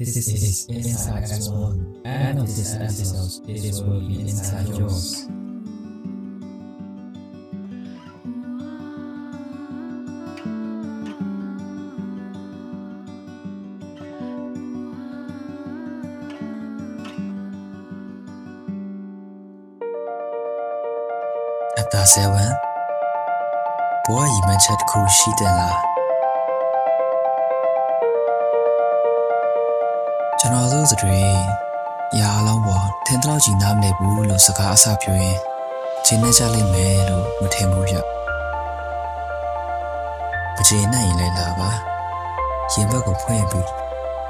This is Inside X1. End of this episode, it will be inside yours. က်တစ်ခုရှိတယ်လားကျွန်တော်တို့တွေရာအလုံးပေါ်ထင်တော့ကြည့်နားမလည်ဘူးလို့စကားအစပြောရင်ရှင်းနေကြလိမ့်မယ်လို့မထင်ဘူးဗျမချင်နိုင်ရင်လည်းလာပါရင်ဘက်ကိုဖွင့်ပြီး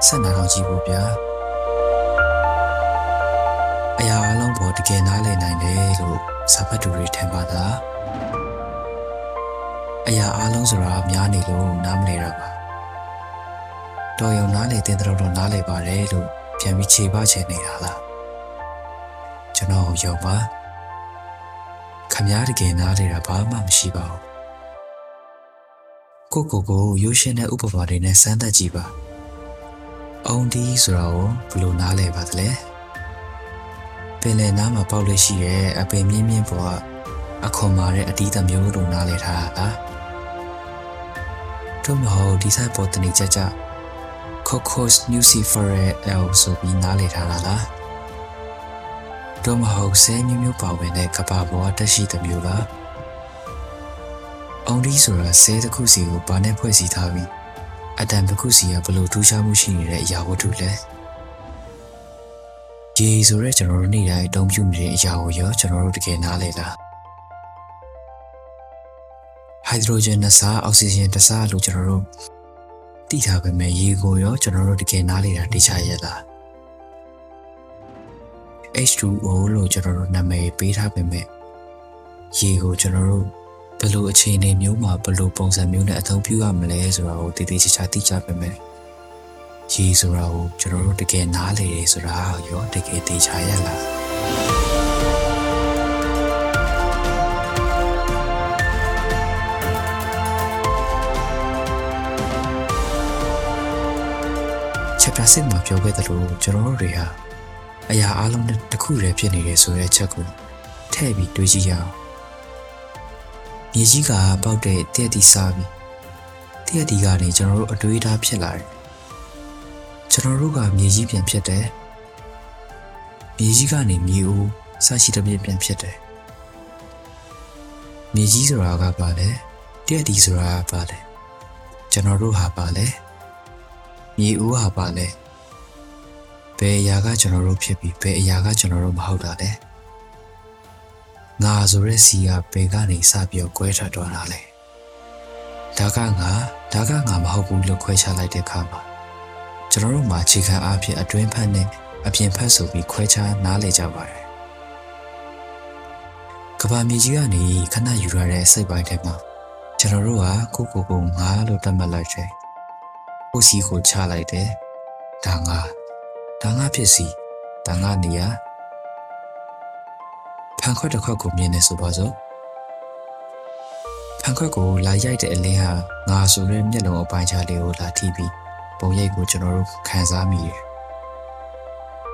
ဆက်နာတော့ကြည့်ဖို့ဗျာအရာအလုံးပေါ်တကယ်နားလည်နိုင်တယ်လို့စာဖတ်သူတွေထင်ပါသားအရာအလုံးဆိုတာများနေလို့နားမလည်တာပါတော်ရုံနားလေတဲ့တော်တော်နားလေပါတယ်လို့ ပြန်ပြီးခြေပချင်နေတာလားကျွန်တော်ယုံပါခမည်းတကယ်နားလေတာဘာမှမရှိပါဘူးကိုကိုကိုရိုးရှင်းတဲ့ဥပမာတွေနဲ့စမ်းသပ်ကြည့်ပါအောင်ဒီဆိုတာကိုဘယ်လိုနားလဲပါသလဲပင်လယ်နားမှာပေါက်လို့ရှိရဲ့အပင်မြင့်မြင့်ပေါ်ကအခွန်မာတဲ့အတီးသမျိုးလိုနားလဲထားတာလားတို့မဟုတ်ဒီဆိုင်ပေါ်တနေကြကြ Cocos nuciferae L ဆိုပြီးနားလည်ထားတာလားတို့မဟုတ်ဆဲမျိုးမျိုးပါဝင်တဲ့ကဘာပေါ်တက်ရှိတဲ့မျိုးလားအောင်ဒီဆိုတာဆဲတစ်ခုစီကိုဘာနဲ့ဖွဲ့စည်းထားပြီးအတန်တစ်ခုစီကဘယ်လိုထူးခြားမှုရှိနေတဲ့အရာဝတ္ထုလဲရေဆိုရဲကျွန်တော်တို့နေ့တိုင်းအသုံးပြုနေတဲ့အရာကိုရောကျွန်တော်တို့တကယ်နားလည်လားဟိုက်ဒရိုဂျင်နှစ်စားအောက်ဆီဂျင်တစ်စားလို့ကျွန်တော်တို့ သိထားပေမဲ့ရေကိုရောကျွန်တော်တို့တကယ်နားလေတာသိချရလား H2O လို့ကျွန်တော်တို့နာမည်ပေးထားပေမဲ့ရေကိုကျွန်တော်တို့ဘယ်လိုအခြေအနေမျိုးမှာဘယ်လိုပုံစံမျိုးနဲ့အသုံးပြုရမလဲဆိုတာကိုတည်တည်ချာချာသိကြပေမဲ့ရေဆိုတာကိုကျွန်တော်တို့တကယ်နားလေတယ်ဆိုတာရောတကယ်သိချရလား ချက်ပြစစ်မှာပြောခဲ့သလိုကျွန်တော်တို့တွေဟာအရာအလုံးနဲ့တစ်ခုတည်းဖြစ်နေတယ်ဆိုတဲ့ချက်ကိုထည့်ပြီးတွေးကြည့်ရအောင်မြေကြီးကပေါက်တဲ့တည့်တီစားပြီးတည့်တီကနေကျွန်တော်တို့အတွေးထားဖြစ်လာတယ်ကျွန်တော်တို့ကမြေကြီးပြန်ဖြစ်တယ်မြေကြီးကနေမြေဦးစရှိတဲ့ပြန်ဖြစ်တယ်မြေကြီးဆိုတာကပါလဲတည့်တီဆိုတာကပါလဲကျွန်တော်တို့ဟာပါလဲ မြေဦးဟာပါလဲဘယ်အရာကကျွန်တော်တို့ဖြစ်ပြီးဘယ်အရာကကျွန်တော်တို့မဟုတ်တာလဲငါဆိုတဲ့စီကဘယ်ကနေစပြီးတော့ကွဲထွက်သွားတာလဲဒါကငါဒါကငါမဟုတ်ဘူးလို့ခွဲခြားလိုက်တဲ့အခါမှာကျွန်တော်တို့မှာအခြေခံအားဖြင့်အတွင်းဖက်နဲ့အပြင်ဖက်ဆိုပြီးခွဲခြားနားလည်ကြပါတယ်ကဘာမြေကြီးကနေခဏယူရတဲ့စိတ်ပိုင်းထဲမှာကျွန်တော်တို့ကကိုကိုကိုငါလို့တတ်မှတ်လိုက်တယ် ကိုစီကိုချလိုက်တယ်ဒါငါဒါငါဖြစ်စီဒါငါနေရဖန်ခွက်တစ်ခွက်ကိုမြင်နေဆိုပါစို့ဖန်ခွက်ကိုလာရိုက်တဲ့အလင်းဟာငါဆိုတဲ့မျက်လုံးအပိုင်းခြားလေးကိုလာထိပြီးပုံရိပ်ကိုကျွန်တော်တို့ခံစားမိတယ်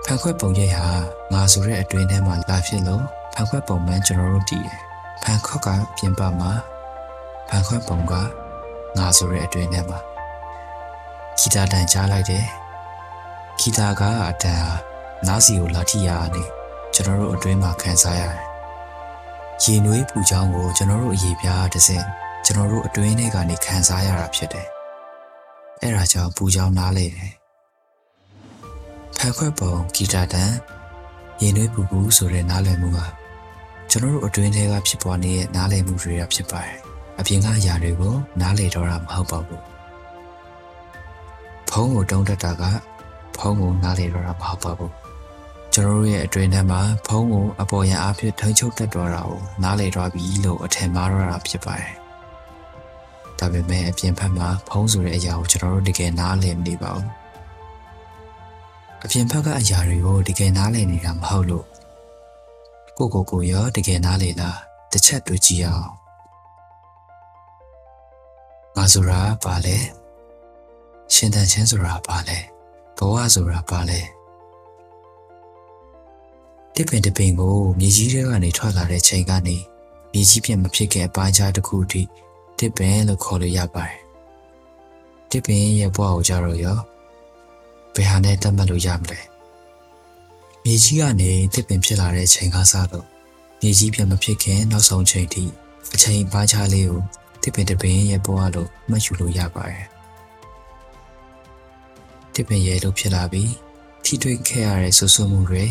ဖန်ခွက်ပုံရိပ်ဟာငါဆိုတဲ့အတွင်းထဲမှာလာဖြစ်လို့ဖန်ခွက်ပုံမှန်ကျွန်တော်တို့တည်တယ်ဖန်ခွက်ကပြင်ပမှာဖန်ခွက်ပုံကငါဆိုတဲ့အတွင်းထဲမှာ ဂီတာတန်ကြားလိုက်တယ်ဂီတာကအတန်ဟာနားစီကိုလာထိရနေကျွန်တော်တို့အတွင်းမှာခံစားရတယ်ရေနွေးပူချောင်းကိုကျွန်တော်တို့အရေးပြားတစ်စင်ကျွန်တော်တို့အတွင်းထဲကနေခံစားရတာဖြစ်တယ်အဲ့ဒါကြောင့်ပူချောင်းနားလေတယ်ဖန်ခွက်ပုံဂီတာတန်ရေနွေးပူပူဆိုတဲ့နားလည်မှုကကျွန်တော်တို့အတွင်းထဲကဖြစ်ပေါ်နေတဲ့နားလည်မှုတွေကဖြစ်ပါတယ်အပြင်ကအရာတွေကိုနားလေတော့တာမဟုတ်ပါဘူးဖုန်း ကိုတုံးတက်တာကဖုန်းကိုနားလေတော့တာမဟုတ်ပါဘူးကျွန်တော်တို့ရဲ့အတွင်းထဲမှာဖုန်းကိုအပေါ်ရန်အားဖြင့်ထိန်းချုပ်တတ်တော့တာကိုနားလေတော့ပြီလို့အထင်မှားတော့တာဖြစ်ပါတယ်ဒါပေမဲ့အပြင်ဘက်မှာဖုန်းဆိုတဲ့အရာကိုကျွန်တော်တို့တကယ်နားလည်မနေပါဘူးအပြင်ဘက်ကအရာတွေကိုတကယ်နားလည်နေတာမဟုတ်လို့ကိုကိုကိုရောတကယ်နားလေလားတစ်ချက်တွေ့ကြည့်အောင်ငါဆိုတာဘာလဲ ရှင်တန်ချင်းဆိုတာဘာလဲဘဝဆိုတာဘာလဲတစ်ပင်တစ်ပင်ကိုမြေကြီးထဲကနေထွက်လာတဲ့ချိန်ကနေမြေကြီးပြင်မဖြစ်ခင်အပိုင်းခြားတစ်ခုထိတစ်ပင်လို့ခေါ်လို့ရပါတယ်တစ်ပင်ရဲ့ဘဝကိုကြတော့ရောဘယ်ဟာနဲ့တတ်မှတ်လို့ရမလဲမြေကြီးကနေတစ်ပင်ဖြစ်လာတဲ့ချိန်ကစတော့မြေကြီးပြင်မဖြစ်ခင်နောက်ဆုံးချိန်ထိအချိန်ပိုင်းခြားလေးကိုတစ်ပင်တစ်ပင်ရဲ့ဘဝလို့မှတ်ယူလို့ရပါတယ် တစ်ပင်ရဲ့လို့ဖြစ်လာပြီးထိတွေ့ခဲ့ရတဲ့ဆူဆူမှုတွေ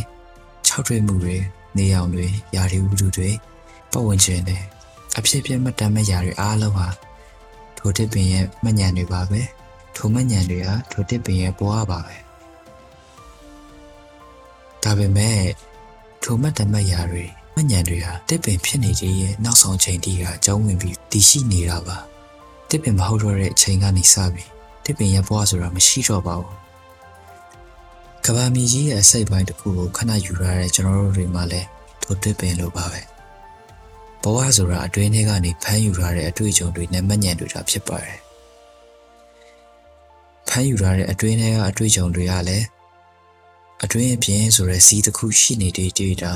ခြောက်ထွေးမှုတွေနေအောင်တွေယာရီဥတုတွေပတ်ဝန်းကျင်တွေအဖြစ်ပြမှတ်တမ်းမဲ့ယာတွေအားလုံးဟာထိုတစ်ပင်ရဲ့မှတ်ဉာဏ်တွေပါပဲထိုမှတ်ဉာဏ်တွေဟာထိုတစ်ပင်ရဲ့ဘဝပါပဲဒါပေမဲ့ထိုမှတ်တမ်းမဲ့ယာတွေမှတ်ဉာဏ်တွေဟာတစ်ပင်ဖြစ်နေခြင်းရဲ့နောက်ဆုံးချိန်ထိကအကြောင်းဝင်ပြီးတည်ရှိနေတာပါတစ်ပင်မဟုတ်တော့တဲ့အချိန်ကနေစပြီး တစ်ပင်ရဲ့ဘဝဆိုတာမရှိတော့ပါဘူးကဘာမီကြီးရဲ့အစိတ်ပိုင်းတစ်ခုကိုခဏယူရတဲ့ကျွန်တော်တို့တွေမှလည်းထိုတစ်ပင်လိုပါပဲဘဝဆိုတာအတွင်းထဲကနေဖမ်းယူရတဲ့အတွေ့အကြုံတွေနဲ့မှတ်ဉာဏ်တွေတာဖြစ်ပါတယ်ဖမ်းယူရတဲ့အတွေ့အထဲကအတွေ့အကြုံတွေကလည်းအတွင်းအပြင်ဆိုတဲ့စီးတစ်ခုရှိနေတဲ့တွေ့တာ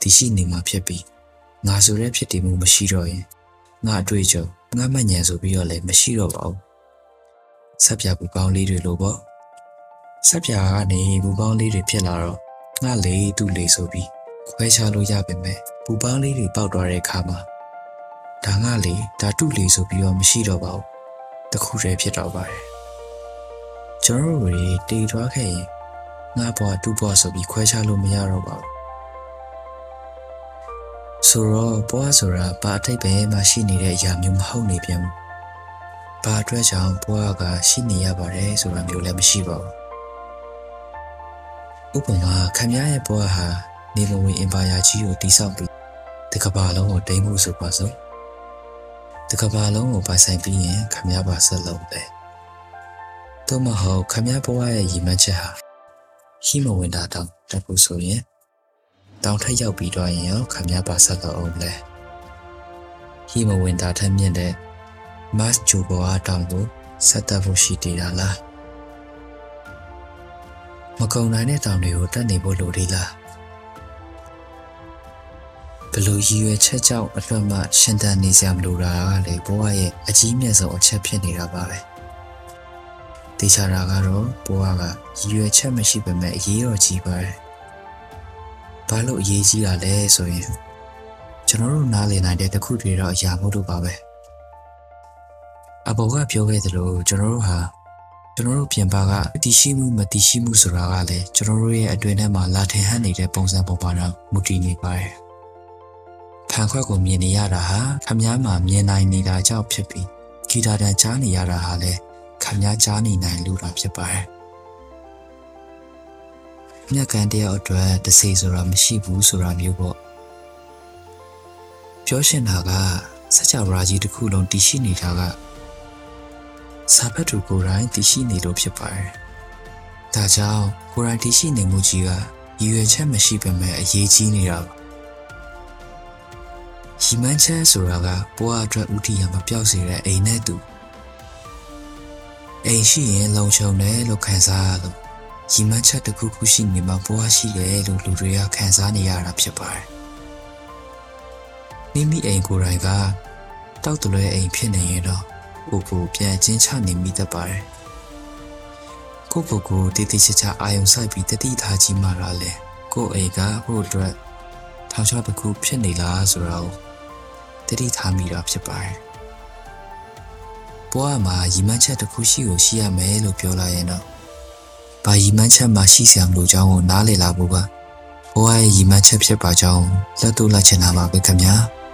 ဒီရှိနေမှာဖြစ်ပြီးငါဆိုတဲ့ဖြစ်တည်မှုမရှိတော့ရင်ငါအတွေ့အကြုံငါမှတ်ဉာဏ်ဆိုပြီးတော့လည်းမရှိတော့ပါဘူး ဆက်ပြပူပေါင်းလေးတွေလို့ပေါ့ဆက်ပြကနေပူပေါင်းလေးတွေဖြစ်လာတော့ငါလေသူ့လေဆိုပြီးခွဲခြားလို့ရပါမယ်ပူပေါင်းလေးတွေပေါက်သွားတဲ့အခါမှာဒါငါလေဒါတုလေဆိုပြီးတော့မရှိတော့ပါဘူးတခုတည်းဖြစ်တော့ပါတယ်ကျွန်တော်တို့တွေတည်သွားခဲ့ရင်ငါဘွားတူဘွားဆိုပြီးခွဲခြားလို့မရတော့ပါဘူးဆိုတော့ဘွားဆိုတာဘာအထိပ်ပဲမှရှိနေတဲ့အရာမျိုးမဟုတ်နေပြန်ဘူး ဘာအတွက်ကြောင့်ဘွားကရှိနေရပါတယ်ဆိုတာမျိုးလည်းမရှိပါဘူးဥပမာခမည်းရဲ့ဘွားဟာနေမဝင်အင်ပါယာကြီးကိုတိဆောက်ပြီးတကဘာလုံးကိုတိမ့်မှုဆိုပါစို့တကဘာလုံးကိုပိုင်ဆိုင်ပြီးရင်ခမည်းပါဆက်လုံးပဲသို့မဟုတ်ခမည်းဘွားရဲ့ရည်မှန်းချက်ဟာရှိမဝင်တာတောင်တက်ဖို့ဆိုရင်တောင်ထက်ရောက်ပြီးတော့ရင်ရောခမည်းပါဆက်တော့အောင်လဲရှိမဝင်တာထက်မြင့်တဲ့ mass ဂျူဘွားတောင်ကိုဆက်တက်ဖို့ရှိသေးတာလားမကုံနိုင်တဲ့တောင်တွေကိုတက်နေဖို့လိုသေးလားဘလို့ရည်ရွယ်ချက်ကြောင့်အတွက်မှရှင်သန်နေစရာမလိုတာကလေဘဝရဲ့အကြီးမြတ်ဆုံးအချက်ဖြစ်နေတာပါပဲတေချာတာကတော့ဘဝကရည်ရွယ်ချက်မရှိပေမဲ့အရေးတော်ကြီးပါတယ်ဘာလို့အရေးကြီးတာလဲဆိုရင်ကျွန်တော်တို့နားလည်နိုင်တဲ့တခုတွေတော့အရာမို့လို့ပါပဲ အဘောကပြောခဲ့သလိုကျွန်တော်တို့ဟာကျွန်တော်တို့ပြင်ပကတည်ရှိမှုမတည်ရှိမှုဆိုတာကလည်းကျွန်တော်တို့ရဲ့အတွင်းထဲမှာလာထင်ဟပ်နေတဲ့ပုံစံပုံပါတော့မူတည်နေပါတယ်။ဖန်ခွက်ကိုမြင်နေရတာဟာခမားမှာမြင်နိုင်နေတာကြောင့်ဖြစ်ပြီးဂီတာတန်ကြားနေရတာဟာလည်းခမားကြားနေနိုင်လို့တာဖြစ်ပါတယ်။မြက်ကန်တယောက်အတွက်တစေဆိုတာမရှိဘူးဆိုတာမျိုးပေါ့။ပြောရှင်တာကစကြဝဠာကြီးတစ်ခုလုံးတည်ရှိနေတာက စာဖတ်သူကိုယ်တိုင်တည်ရှိနေလို့ဖြစ်ပါတယ်။ဒါကြောင့်ကိုယ်တိုင်တည်ရှိနေမှုကြီးကရည်ရွယ်ချက်မရှိပေမဲ့အရေးကြီးနေတာပါ။ရီမန်းချက်ဆိုတာကဘဝအတွက်ဥတီရမပြောက်စေတဲ့အိမ်နဲ့တူအိမ်ရှိရင်လုံခြုံတယ်လို့ခံစားရလို့ရီမန်းချက်တစ်ခုခုရှိနေမှဘဝရှိတယ်လို့လူတွေကခံစားနေရတာဖြစ်ပါတယ်။မိမိအိမ်ကိုယ်တိုင်ကတောက်တလွဲအိမ်ဖြစ်နေရင်တော့ ကိုကိုပြန်ချင်းချနေမိတတ်ပါတယ်။ကိုကိုကိုတည်တည်ချာချာအာယုံဆိုင်ပြီးတတိထားကြီးမှလာလဲကိုအိမ်ကဟိုအတွက်ထောင်ချတစ်ခုဖြစ်နေလားဆိုတော့တတိထားမိတာဖြစ်ပါတယ်။ဘဝမှာရီမန်းချက်တစ်ခုရှိကိုရှိရမယ်လို့ပြောလာရင်တော့ဘာရီမန်းချက်မှရှိစရာမလိုကြောင်းကိုနားလည်လာဖို့ကဘဝရဲ့ရီမန်းချက်ဖြစ်ပါကြောင်းလက်တို့လက်ချင်တာပါပဲခင်ဗျာ။